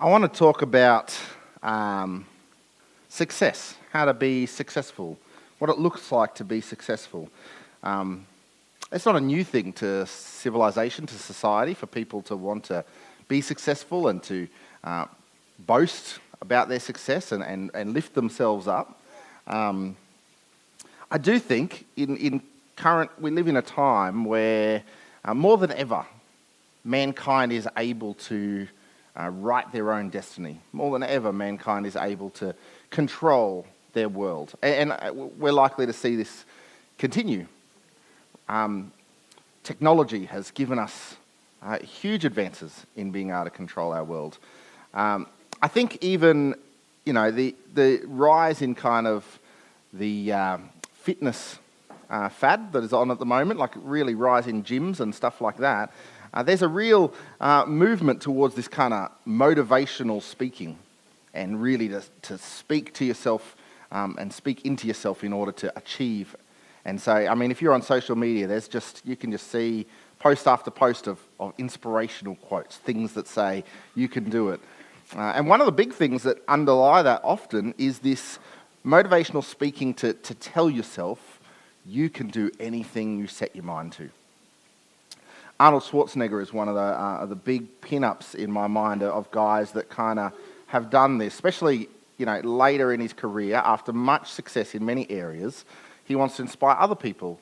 I want to talk about um, success, how to be successful, what it looks like to be successful. Um, it's not a new thing to civilization, to society, for people to want to be successful and to uh, boast about their success and, and, and lift themselves up. Um, I do think in, in current, we live in a time where uh, more than ever, mankind is able to uh, write their own destiny. More than ever, mankind is able to control their world. And, and uh, we're likely to see this continue. Um, technology has given us uh, huge advances in being able to control our world. Um, I think even, you know, the, the rise in kind of the uh, fitness uh, fad that is on at the moment, like really rise in gyms and stuff like that, uh, there's a real uh, movement towards this kind of motivational speaking and really to, to speak to yourself um, and speak into yourself in order to achieve. And so, I mean, if you're on social media, there's just, you can just see post after post of, of inspirational quotes, things that say, you can do it. Uh, and one of the big things that underlie that often is this motivational speaking to, to tell yourself you can do anything you set your mind to. Arnold Schwarzenegger is one of the, uh, the big pin-ups in my mind of guys that kind of have done this, especially you know, later in his career, after much success in many areas, he wants to inspire other people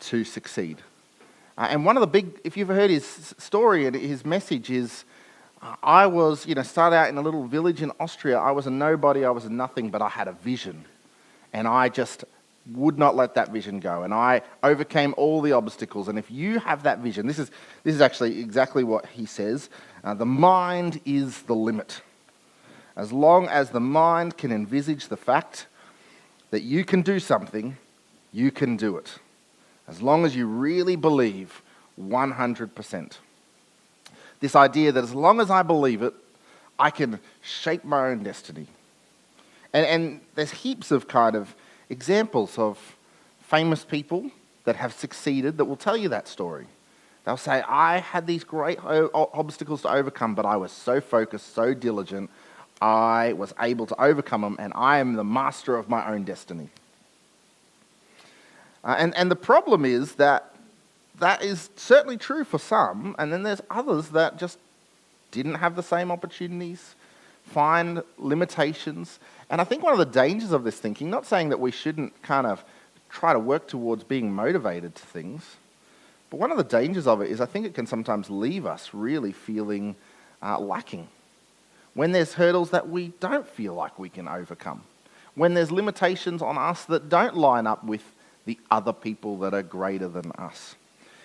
to succeed. Uh, and one of the big, if you've heard his story and his message is, uh, I was, you know, started out in a little village in Austria. I was a nobody, I was a nothing, but I had a vision. And I just would not let that vision go. And I overcame all the obstacles. And if you have that vision, this is, this is actually exactly what he says uh, the mind is the limit. As long as the mind can envisage the fact that you can do something, you can do it. As long as you really believe 100%. This idea that as long as I believe it, I can shape my own destiny. And, and there's heaps of kind of examples of famous people that have succeeded that will tell you that story. They'll say, I had these great obstacles to overcome, but I was so focused, so diligent, I was able to overcome them, and I am the master of my own destiny. Uh, and, and the problem is that that is certainly true for some, and then there's others that just didn't have the same opportunities, find limitations. And I think one of the dangers of this thinking, not saying that we shouldn't kind of try to work towards being motivated to things, but one of the dangers of it is I think it can sometimes leave us really feeling uh, lacking. When there's hurdles that we don't feel like we can overcome, when there's limitations on us that don't line up with the other people that are greater than us.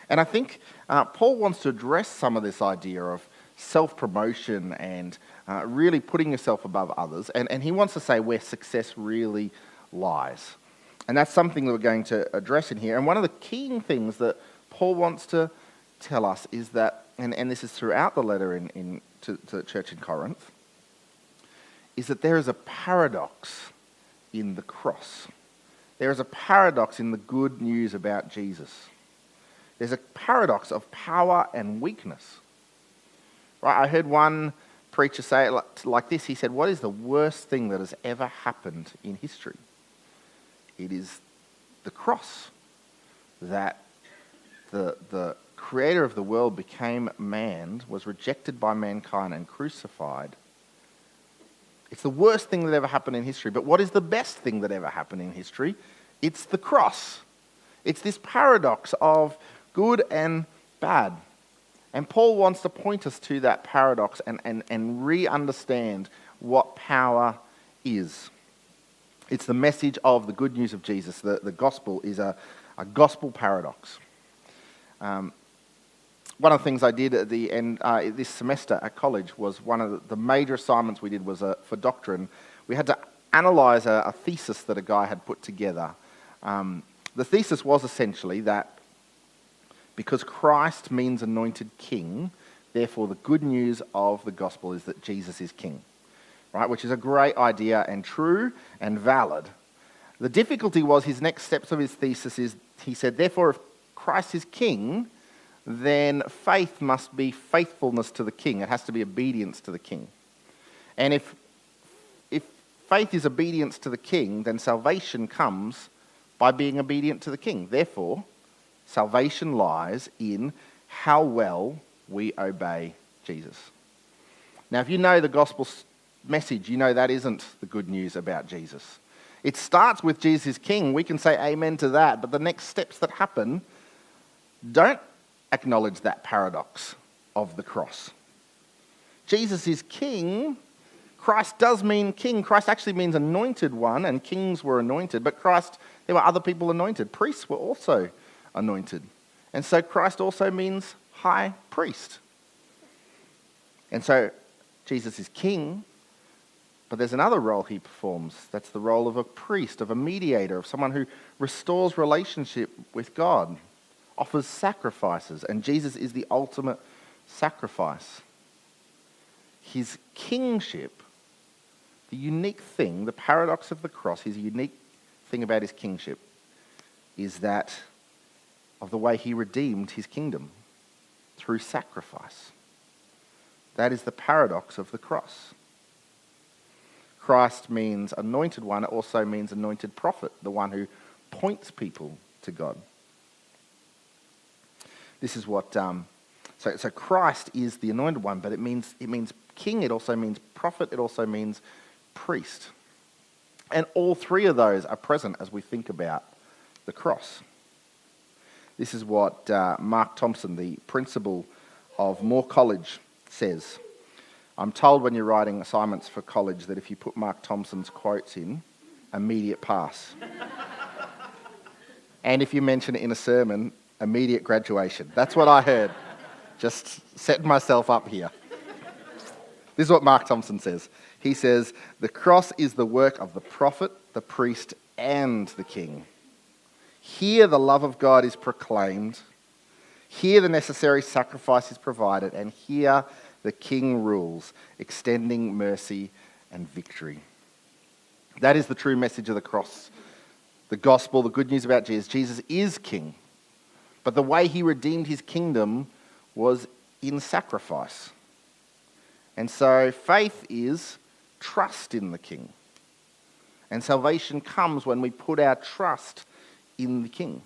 And I think uh, Paul wants to address some of this idea of self promotion and uh, really putting yourself above others. And, and he wants to say where success really lies. And that's something that we're going to address in here. And one of the key things that Paul wants to tell us is that, and, and this is throughout the letter in, in, to, to the church in Corinth, is that there is a paradox in the cross. There is a paradox in the good news about Jesus. There's a paradox of power and weakness. Right? I heard one preacher say it like this. He said, What is the worst thing that has ever happened in history? It is the cross. That the, the creator of the world became man, was rejected by mankind, and crucified. It's the worst thing that ever happened in history. But what is the best thing that ever happened in history? It's the cross. It's this paradox of good and bad. And Paul wants to point us to that paradox and, and, and re understand what power is. It's the message of the good news of Jesus. The, the gospel is a, a gospel paradox. Um, one of the things I did at the end uh, this semester at college was one of the major assignments we did was uh, for doctrine. We had to analyze a, a, thesis that a guy had put together. Um, the thesis was essentially that because Christ means anointed king, therefore the good news of the gospel is that Jesus is king. Right? Which is a great idea and true and valid. The difficulty was his next steps of his thesis is he said, therefore, if Christ is king, then faith must be faithfulness to the king. It has to be obedience to the king. And if, if faith is obedience to the king, then salvation comes by being obedient to the king. Therefore, salvation lies in how well we obey Jesus. Now, if you know the gospel message, you know that isn't the good news about Jesus. It starts with Jesus King. We can say amen to that, but the next steps that happen don't acknowledge that paradox of the cross. Jesus is king. Christ does mean king. Christ actually means anointed one, and kings were anointed. But Christ, there were other people anointed. Priests were also anointed. And so Christ also means high priest. And so Jesus is king, but there's another role he performs. That's the role of a priest, of a mediator, of someone who restores relationship with God, offers sacrifices, and Jesus is the ultimate sacrifice. His kingship, the unique thing, the paradox of the cross, his unique thing about his kingship, is that of the way he redeemed his kingdom through sacrifice. That is the paradox of the cross. Christ means anointed one, it also means anointed prophet, the one who points people to God. This is what, um, so, so Christ is the anointed one, but it means, it means king, it also means prophet, it also means priest. And all three of those are present as we think about the cross. This is what uh, Mark Thompson, the principal of Moore College, says. I'm told when you're writing assignments for college that if you put Mark Thompson's quotes in, immediate pass. and if you mention it in a sermon, immediate graduation. That's what I heard. Just setting myself up here. This is what Mark Thompson says. He says, The cross is the work of the prophet, the priest, and the king. Here the love of God is proclaimed. Here the necessary sacrifice is provided. And here the king rules, extending mercy and victory. That is the true message of the cross. The gospel, the good news about Jesus. Jesus is king. But the way he redeemed his kingdom was in sacrifice. And so faith is trust in the king. And salvation comes when we put our trust in the king.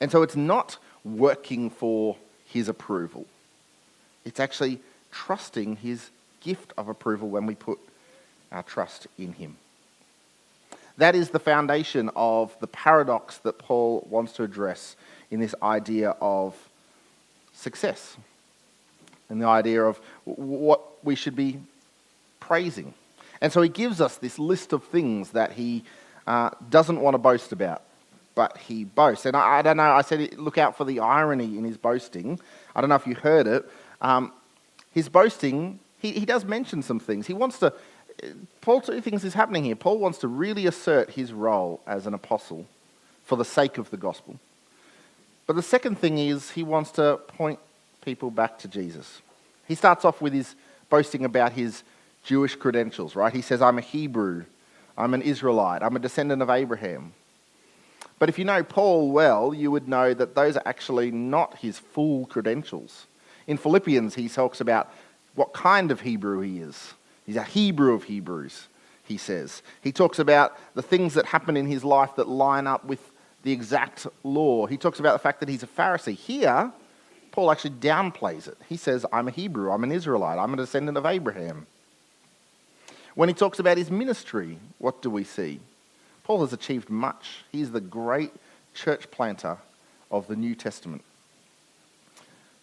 And so it's not working for his approval, it's actually trusting his gift of approval when we put our trust in him. That is the foundation of the paradox that Paul wants to address in this idea of success and the idea of what we should be praising. And so he gives us this list of things that he uh, doesn't want to boast about but he boasts. And I, I, don't know, I said, look out for the irony in his boasting. I don't know if you heard it. Um, his boasting, he, he does mention some things. He wants to, Paul, two things is happening here. Paul wants to really assert his role as an apostle for the sake of the gospel. But the second thing is he wants to point people back to Jesus. He starts off with his boasting about his Jewish credentials, right? He says, I'm a Hebrew, I'm an Israelite, I'm a descendant of Abraham. But if you know Paul well, you would know that those are actually not his full credentials. In Philippians, he talks about what kind of Hebrew he is. He's a Hebrew of Hebrews, he says. He talks about the things that happen in his life that line up with the exact law. He talks about the fact that he's a Pharisee. Here, Paul actually downplays it. He says, I'm a Hebrew, I'm an Israelite, I'm a descendant of Abraham. When he talks about his ministry, what do we see? Paul has achieved much. He's the great church planter of the New Testament.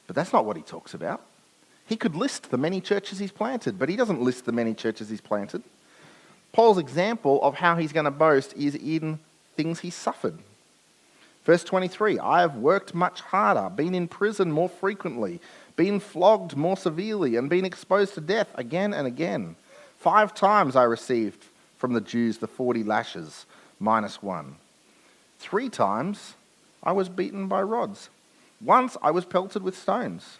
But that's not what he talks about. He could list the many churches he's planted, but he doesn't list the many churches he's planted. Paul's example of how he's going to boast is in things he suffered. Verse 23 I have worked much harder, been in prison more frequently, been flogged more severely, and been exposed to death again and again. Five times I received from the Jews the 40 lashes minus one. Three times I was beaten by rods. Once I was pelted with stones.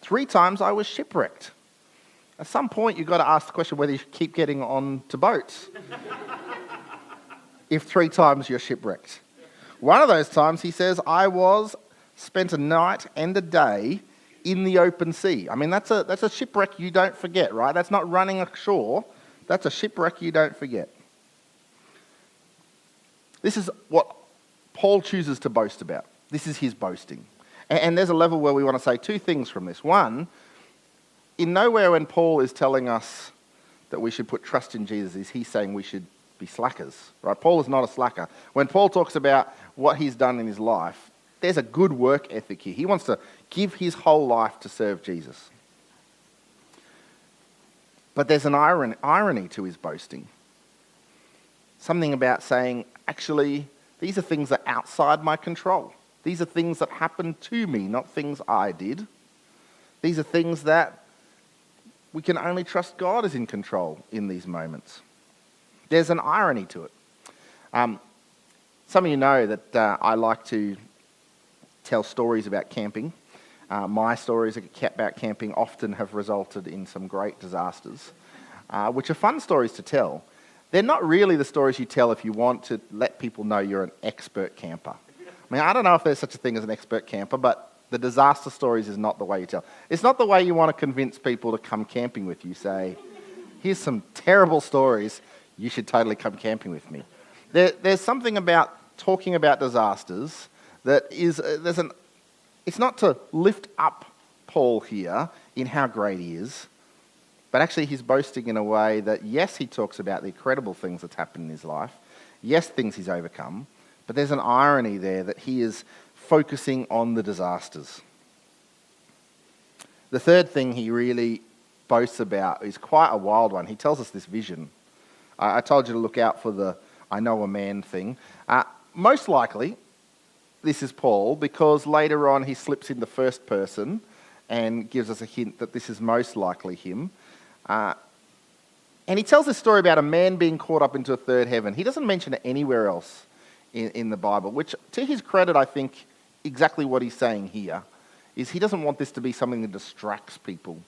Three times I was shipwrecked. At some point, you've got to ask the question whether you keep getting on to boats. if three times you're shipwrecked. One of those times, he says, I was spent a night and a day in the open sea. I mean, that's a, that's a shipwreck you don't forget, right? That's not running ashore, that's a shipwreck you don't forget. This is what Paul chooses to boast about. This is his boasting. And, there's a level where we want to say two things from this. One, in nowhere when Paul is telling us that we should put trust in Jesus is he saying we should be slackers, right? Paul is not a slacker. When Paul talks about what he's done in his life, there's a good work ethic here. He wants to give his whole life to serve Jesus. But there's an irony to his boasting. Something about saying, actually, these are things that are outside my control. These are things that happened to me, not things I did. These are things that we can only trust God is in control in these moments. There's an irony to it. Um, some of you know that uh, I like to tell stories about camping. Uh, my stories about camping often have resulted in some great disasters, uh, which are fun stories to tell. They're not really the stories you tell if you want to let people know you're an expert camper. I mean, I don't know if there's such a thing as an expert camper, but the disaster stories is not the way you tell. It's not the way you want to convince people to come camping with you. Say, here's some terrible stories. You should totally come camping with me. There, there's something about talking about disasters that is, uh, there's an, it's not to lift up Paul here in how great he is, but actually he's boasting in a way that, yes, he talks about the incredible things that's happened in his life, yes, things he's overcome, but there's an irony there that he is focusing on the disasters. The third thing he really boasts about is quite a wild one. He tells us this vision. I told you to look out for the I know a man thing. Uh, most likely, this is Paul because later on he slips in the first person and gives us a hint that this is most likely him. Uh, and he tells this story about a man being caught up into a third heaven. He doesn't mention it anywhere else in, in the Bible, which, to his credit, I think exactly what he's saying here is he doesn't want this to be something that distracts people.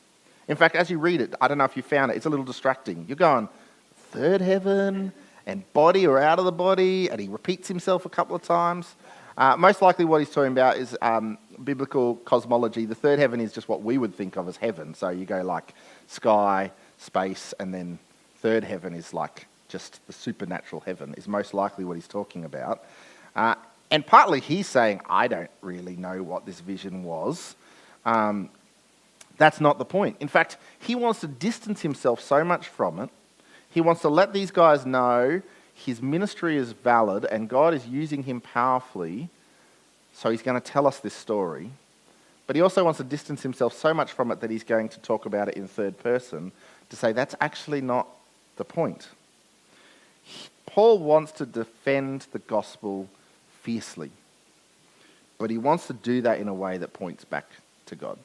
In fact, as you read it, I don't know if you found it, it's a little distracting. You're going, third heaven and body or out of the body, and he repeats himself a couple of times. Uh, most likely, what he's talking about is um, biblical cosmology. The third heaven is just what we would think of as heaven. So you go like sky, space, and then third heaven is like just the supernatural heaven, is most likely what he's talking about. Uh, and partly he's saying, I don't really know what this vision was. Um, that's not the point. In fact, he wants to distance himself so much from it. He wants to let these guys know his ministry is valid and God is using him powerfully. So he's going to tell us this story. But he also wants to distance himself so much from it that he's going to talk about it in third person to say that's actually not the point. Paul wants to defend the gospel fiercely. But he wants to do that in a way that points back to God.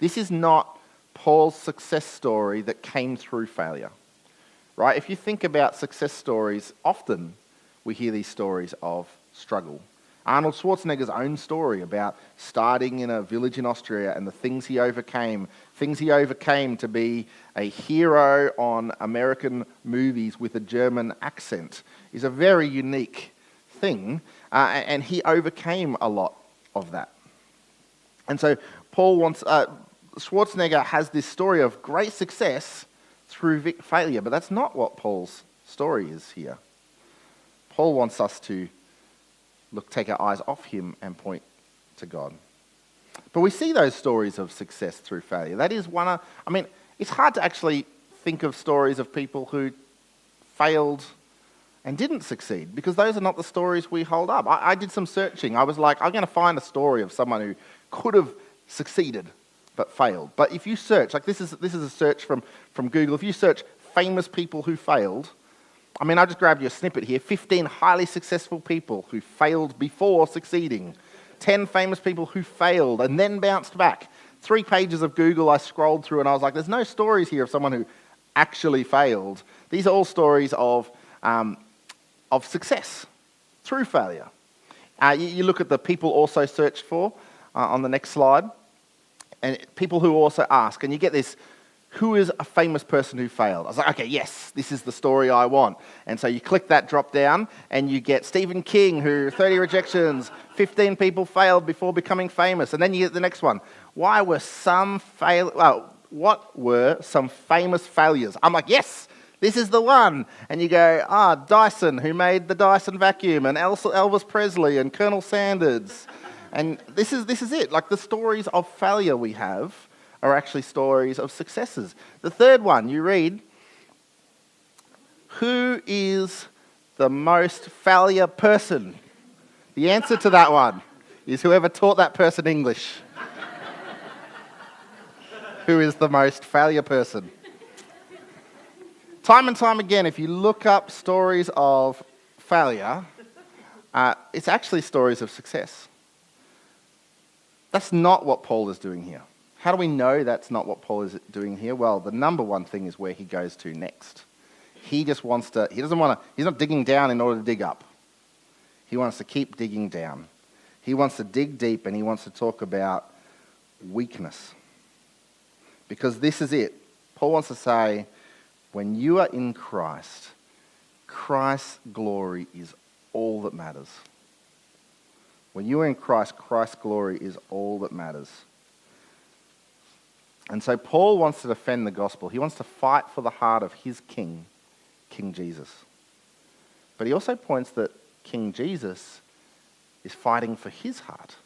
This is not Paul's success story that came through failure. Right? If you think about success stories, often we hear these stories of struggle. Arnold Schwarzenegger's own story about starting in a village in Austria and the things he overcame, things he overcame to be a hero on American movies with a German accent, is a very unique thing, uh, and he overcame a lot of that. And so Paul wants, uh, Schwarzenegger has this story of great success through failure, but that's not what Paul's story is here. Paul wants us to look, take our eyes off him and point to God. But we see those stories of success through failure. That is one of, I mean, it's hard to actually think of stories of people who failed and didn't succeed because those are not the stories we hold up. I, I did some searching. I was like, I'm going to find a story of someone who could have succeeded but failed. But if you search, like this is, this is a search from, from Google, if you search famous people who failed, I mean, I just grabbed you a snippet here 15 highly successful people who failed before succeeding, 10 famous people who failed and then bounced back. Three pages of Google I scrolled through and I was like, there's no stories here of someone who actually failed. These are all stories of um, of success through failure. Uh, you, you, look at the people also searched for uh, on the next slide, and people who also ask, and you get this who is a famous person who failed? I was like, okay, yes, this is the story I want. And so you click that drop down and you get Stephen King, who 30 rejections, 15 people failed before becoming famous. And then you get the next one. Why were some fail? Well, what were some famous failures? I'm like, yes, this is the one. And you go, ah, Dyson, who made the Dyson vacuum, and Elvis Presley, and Colonel Sanders. And this is, this is it. Like the stories of failure we have are actually stories of successes. The third one, you read, Who is the most failure person? The answer to that one is whoever taught that person English. Who is the most failure person? Time and time again, if you look up stories of failure, uh, it's actually stories of success. That's not what Paul is doing here. How do we know that's not what Paul is doing here? Well, the number one thing is where he goes to next. He just wants to, he doesn't want to, he's not digging down in order to dig up. He wants to keep digging down. He wants to dig deep and he wants to talk about weakness. Because this is it. Paul wants to say, when you are in Christ, Christ's glory is all that matters. When you are in Christ, Christ's glory is all that matters. And so Paul wants to defend the gospel. He wants to fight for the heart of his king, King Jesus. But he also points that King Jesus is fighting for his heart.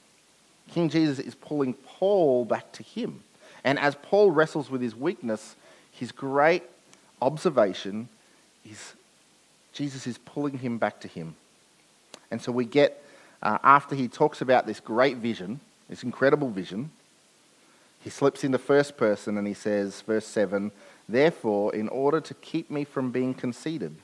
King Jesus is pulling Paul back to him. And as Paul wrestles with his weakness, his great observation is Jesus is pulling him back to him. And so we get, uh, after he talks about this great vision, this incredible vision, he slips into first person and he says, verse 7 Therefore, in order to keep me from being conceited,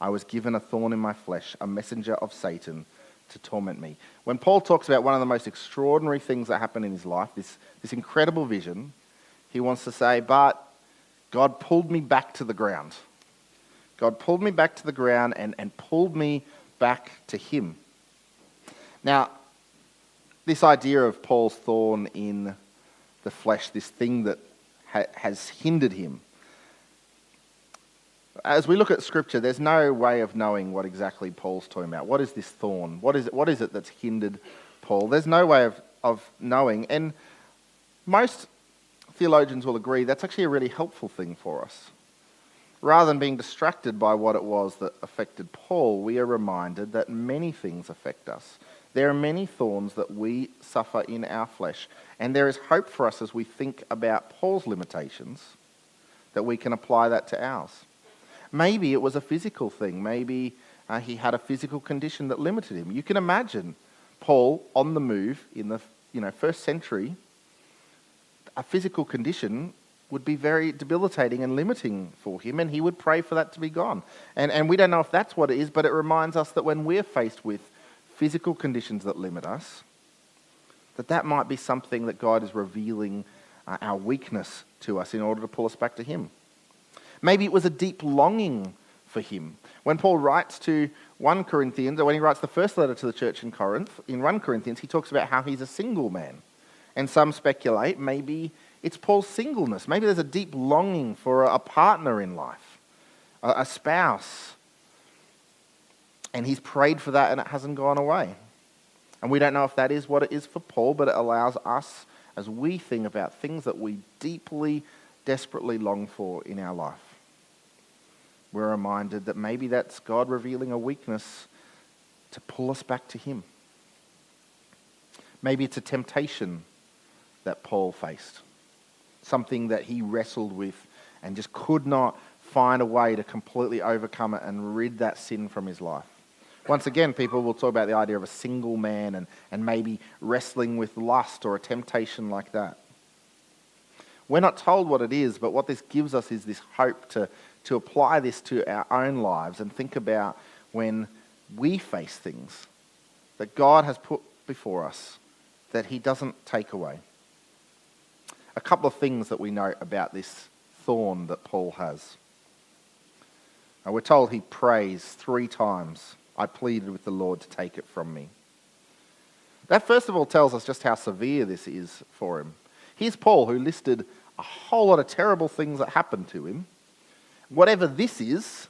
I was given a thorn in my flesh, a messenger of Satan to torment me. When Paul talks about one of the most extraordinary things that happened in his life, this, this incredible vision, he wants to say, But God pulled me back to the ground. God pulled me back to the ground and, and pulled me back to Him. Now, this idea of Paul's thorn in the flesh, this thing that ha- has hindered him. As we look at Scripture, there's no way of knowing what exactly Paul's talking about. What is this thorn? What is it, what is it that's hindered Paul? There's no way of, of knowing. And most theologians will agree that's actually a really helpful thing for us. Rather than being distracted by what it was that affected Paul, we are reminded that many things affect us. There are many thorns that we suffer in our flesh, and there is hope for us as we think about Paul's limitations that we can apply that to ours. Maybe it was a physical thing. Maybe uh, he had a physical condition that limited him. You can imagine Paul on the move in the you know, first century. A physical condition would be very debilitating and limiting for him, and he would pray for that to be gone. And, and we don't know if that's what it is, but it reminds us that when we're faced with physical conditions that limit us, that that might be something that God is revealing uh, our weakness to us in order to pull us back to Him. Maybe it was a deep longing for Him. When Paul writes to 1 Corinthians, or when he writes the first letter to the church in Corinth, in 1 Corinthians, he talks about how he's a single man. And some speculate maybe it's Paul's singleness. Maybe there's a deep longing for a partner in life, a spouse, and he's prayed for that and it hasn't gone away. And we don't know if that is what it is for Paul, but it allows us, as we think about things that we deeply, desperately long for in our life, we're reminded that maybe that's God revealing a weakness to pull us back to Him. Maybe it's a temptation that Paul faced, something that he wrestled with and just could not find a way to completely overcome it and rid that sin from his life. Once again, people will talk about the idea of a single man and, and maybe wrestling with lust or a temptation like that. We're not told what it is, but what this gives us is this hope to, to apply this to our own lives and think about when we face things that God has put before us that He doesn't take away. A couple of things that we know about this thorn that Paul has. Now, we're told he prays three times I pleaded with the Lord to take it from me. That, first of all, tells us just how severe this is for him. Here's Paul, who listed a whole lot of terrible things that happened to him. Whatever this is,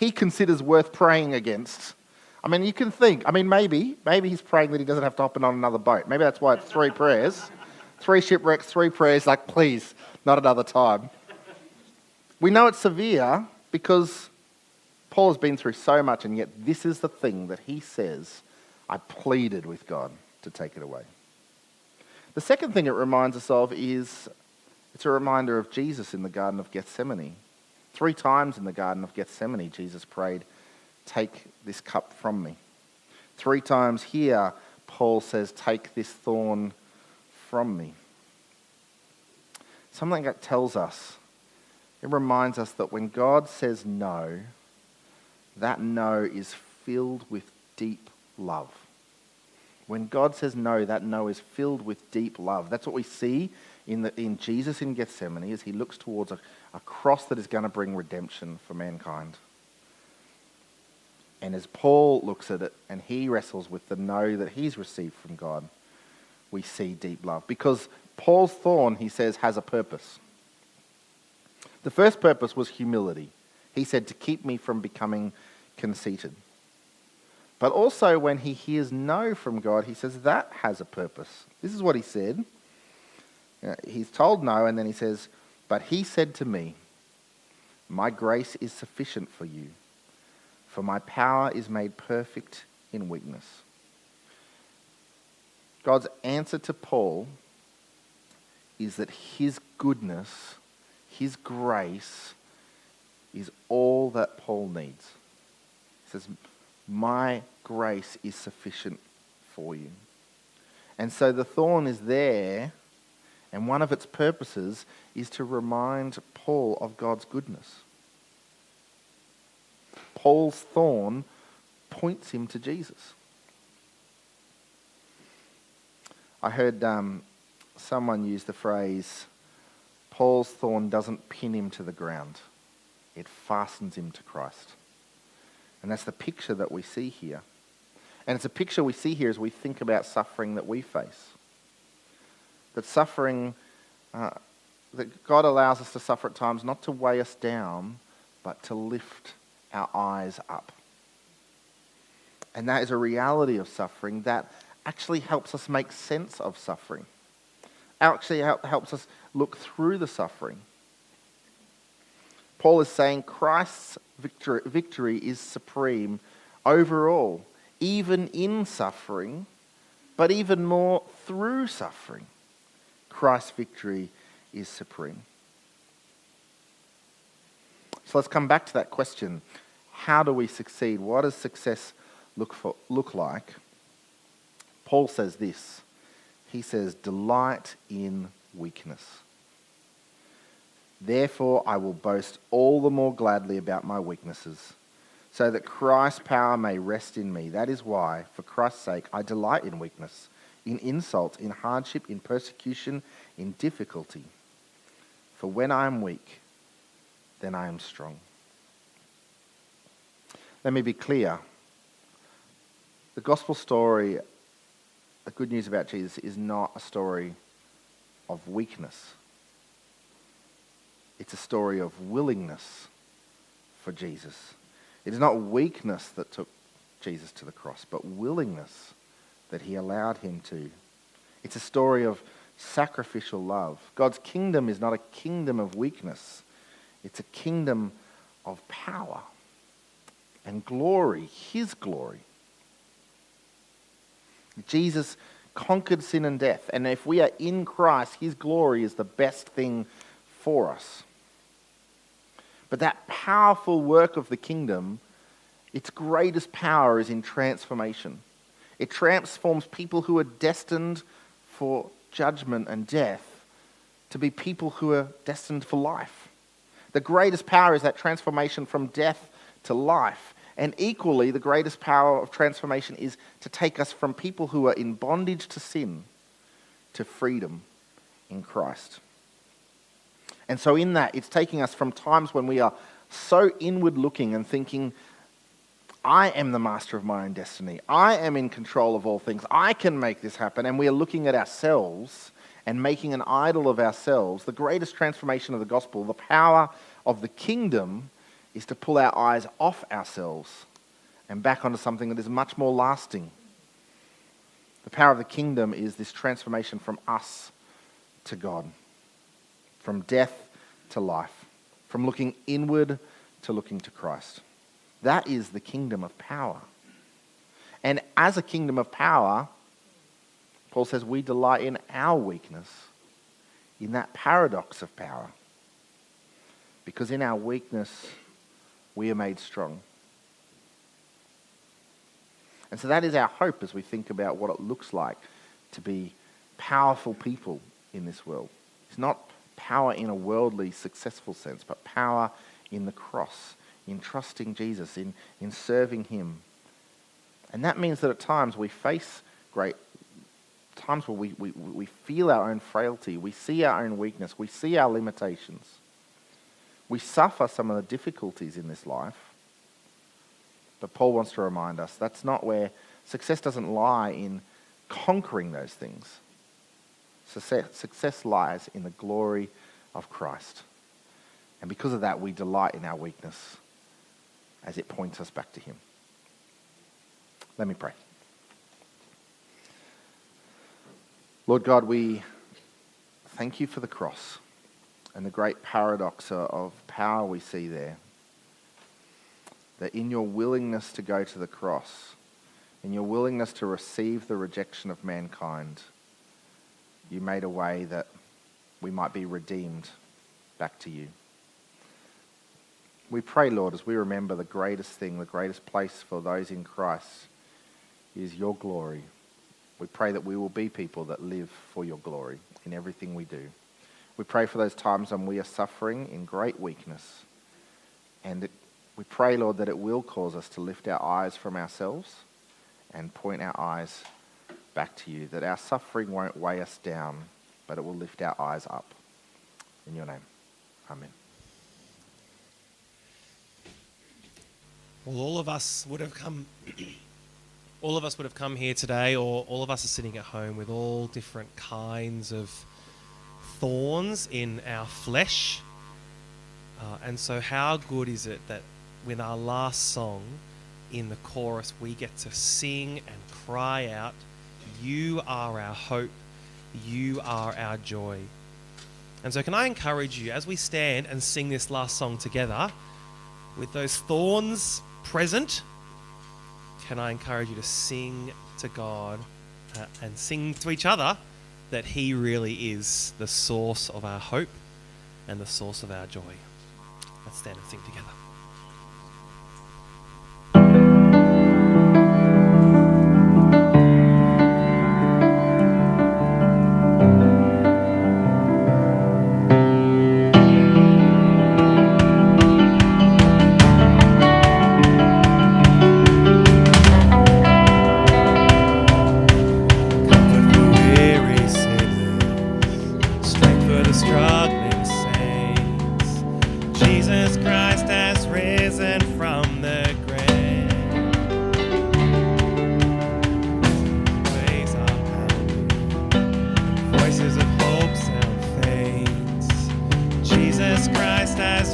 he considers worth praying against. I mean, you can think, I mean, maybe, maybe he's praying that he doesn't have to hop in on another boat. Maybe that's why it's three prayers. Three shipwrecks, three prayers, like, please, not another time. We know it's severe because Paul has been through so much, and yet this is the thing that he says I pleaded with God to take it away. The second thing it reminds us of is it's a reminder of Jesus in the Garden of Gethsemane. Three times in the Garden of Gethsemane, Jesus prayed, Take this cup from me. Three times here, Paul says, Take this thorn from me. Something that tells us, it reminds us that when God says no, that no is filled with deep love. When God says no, that no is filled with deep love. That's what we see in, the, in Jesus in Gethsemane as he looks towards a, a cross that is going to bring redemption for mankind. And as Paul looks at it and he wrestles with the no that he's received from God, we see deep love. Because Paul's thorn, he says, has a purpose. The first purpose was humility. He said, to keep me from becoming conceited. But also, when he hears no from God, he says that has a purpose. This is what he said. Uh, he's told no, and then he says, But he said to me, My grace is sufficient for you, for my power is made perfect in weakness. God's answer to Paul is that his goodness, his grace, is all that Paul needs. Says, My grace is sufficient for you. And so the thorn is there, and one of its purposes is to remind Paul of God's goodness. Paul's thorn points him to Jesus. I heard um, someone use the phrase, Paul's thorn doesn't pin him to the ground, it fastens him to Christ. And that's the picture that we see here. And it's a picture we see here as we think about suffering that we face. That suffering, uh, that God allows us to suffer at times not to weigh us down, but to lift our eyes up. And that is a reality of suffering that actually helps us make sense of suffering. Actually helps us look through the suffering. Paul is saying Christ's victory, victory is supreme overall, even in suffering, but even more through suffering. Christ's victory is supreme. So let's come back to that question. How do we succeed? What does success look, for, look like? Paul says this. He says, delight in weakness. Therefore, I will boast all the more gladly about my weaknesses, so that Christ's power may rest in me. That is why, for Christ's sake, I delight in weakness, in insult, in hardship, in persecution, in difficulty. For when I am weak, then I am strong. Let me be clear. The gospel story, the good news about Jesus, is not a story of weakness it's a story of willingness for Jesus. It is not weakness that took Jesus to the cross, but willingness that he allowed him to. It's a story of sacrificial love. God's kingdom is not a kingdom of weakness, it's a kingdom of power and glory, his glory. Jesus conquered sin and death, and if we are in Christ, his glory is the best thing for us. But that powerful work of the kingdom, its greatest power is in transformation. It transforms people who are destined for judgment and death to be people who are destined for life. The greatest power is that transformation from death to life. And equally, the greatest power of transformation is to take us from people who are in bondage to sin to freedom in Christ. And so, in that, it's taking us from times when we are so inward looking and thinking, I am the master of my own destiny. I am in control of all things. I can make this happen. And we are looking at ourselves and making an idol of ourselves, the greatest transformation of the gospel, the power of the kingdom, is to pull our eyes off ourselves and back onto something that is much more lasting. The power of the kingdom is this transformation from us to God, from death to life, from looking inward to looking to Christ. That is the kingdom of power. And as a kingdom of power, Paul says we delight in our weakness, in that paradox of power. Because in our weakness, we are made strong. And so that is our hope as we think about what it looks like to be powerful people in this world. It's not power in a worldly, successful sense, but power in the cross, in trusting Jesus, in, in serving Him. And that means that at times we face great times where we, we, we feel our own frailty, we see our own weakness, we see our limitations. We suffer some of the difficulties in this life. But Paul wants to remind us that's not where success doesn't lie in conquering those things. Success, success lies in the glory of Christ. And because of that, we delight in our weakness as it points us back to Him. Let me pray. Lord God, we thank you for the cross and the great paradox of power we see there. That in your willingness to go to the cross, in your willingness to receive the rejection of mankind, you made a way that we might be redeemed back to you. We pray, Lord, as we remember the greatest thing, the greatest place for those in Christ is your glory. We pray that we will be people that live for your glory in everything we do. We pray for those times when we are suffering in great weakness. And it, we pray, Lord, that it will cause us to lift our eyes from ourselves and point our eyes back to you, that our suffering won't weigh us down, but it will lift our eyes up. In your name, amen. Well, all of us would have come. all of us would have come here today, or all of us are sitting at home with all different kinds of thorns in our flesh. Uh, and so, how good is it that with our last song in the chorus, we get to sing and cry out, You are our hope, you are our joy. And so, can I encourage you as we stand and sing this last song together, with those thorns present, can I encourage you to sing to God uh, and sing to each other that He really is the source of our hope and the source of our joy? Let's stand and sing together.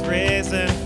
prison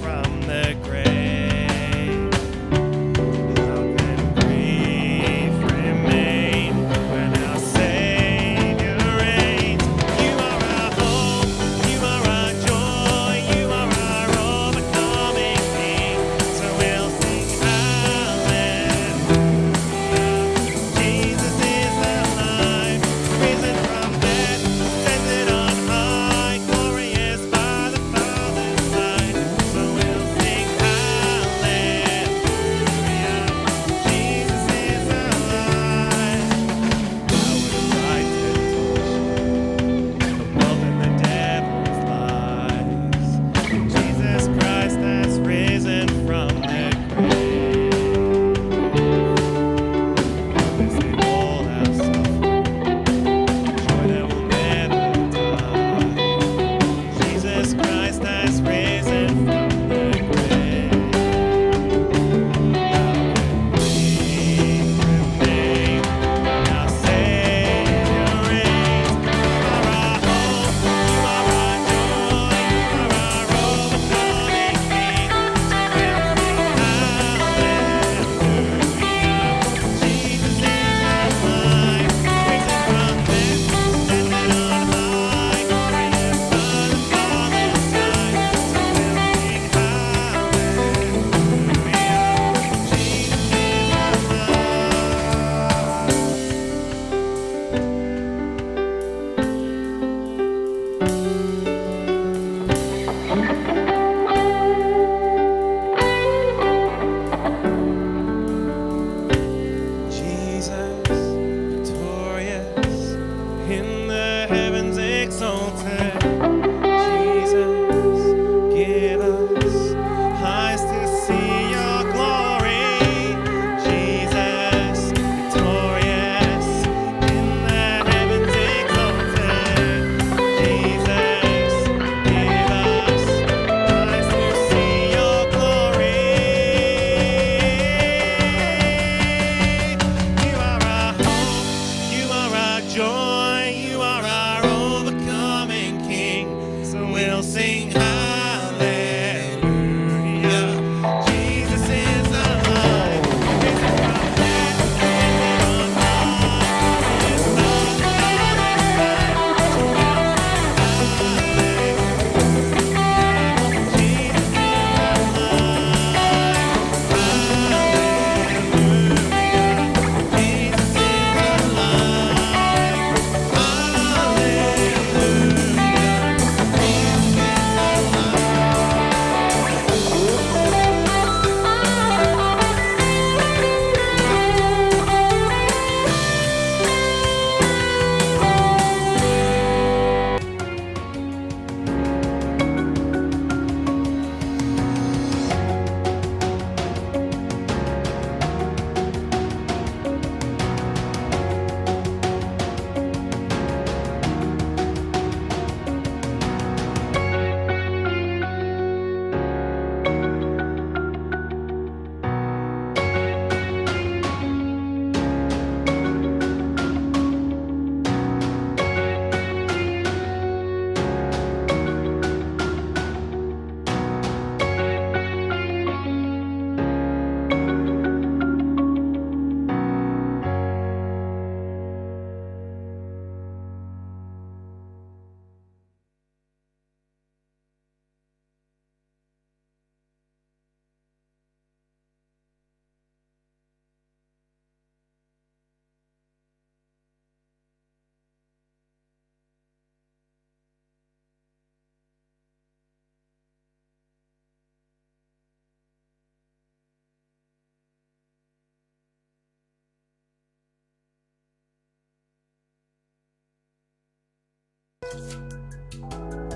うん。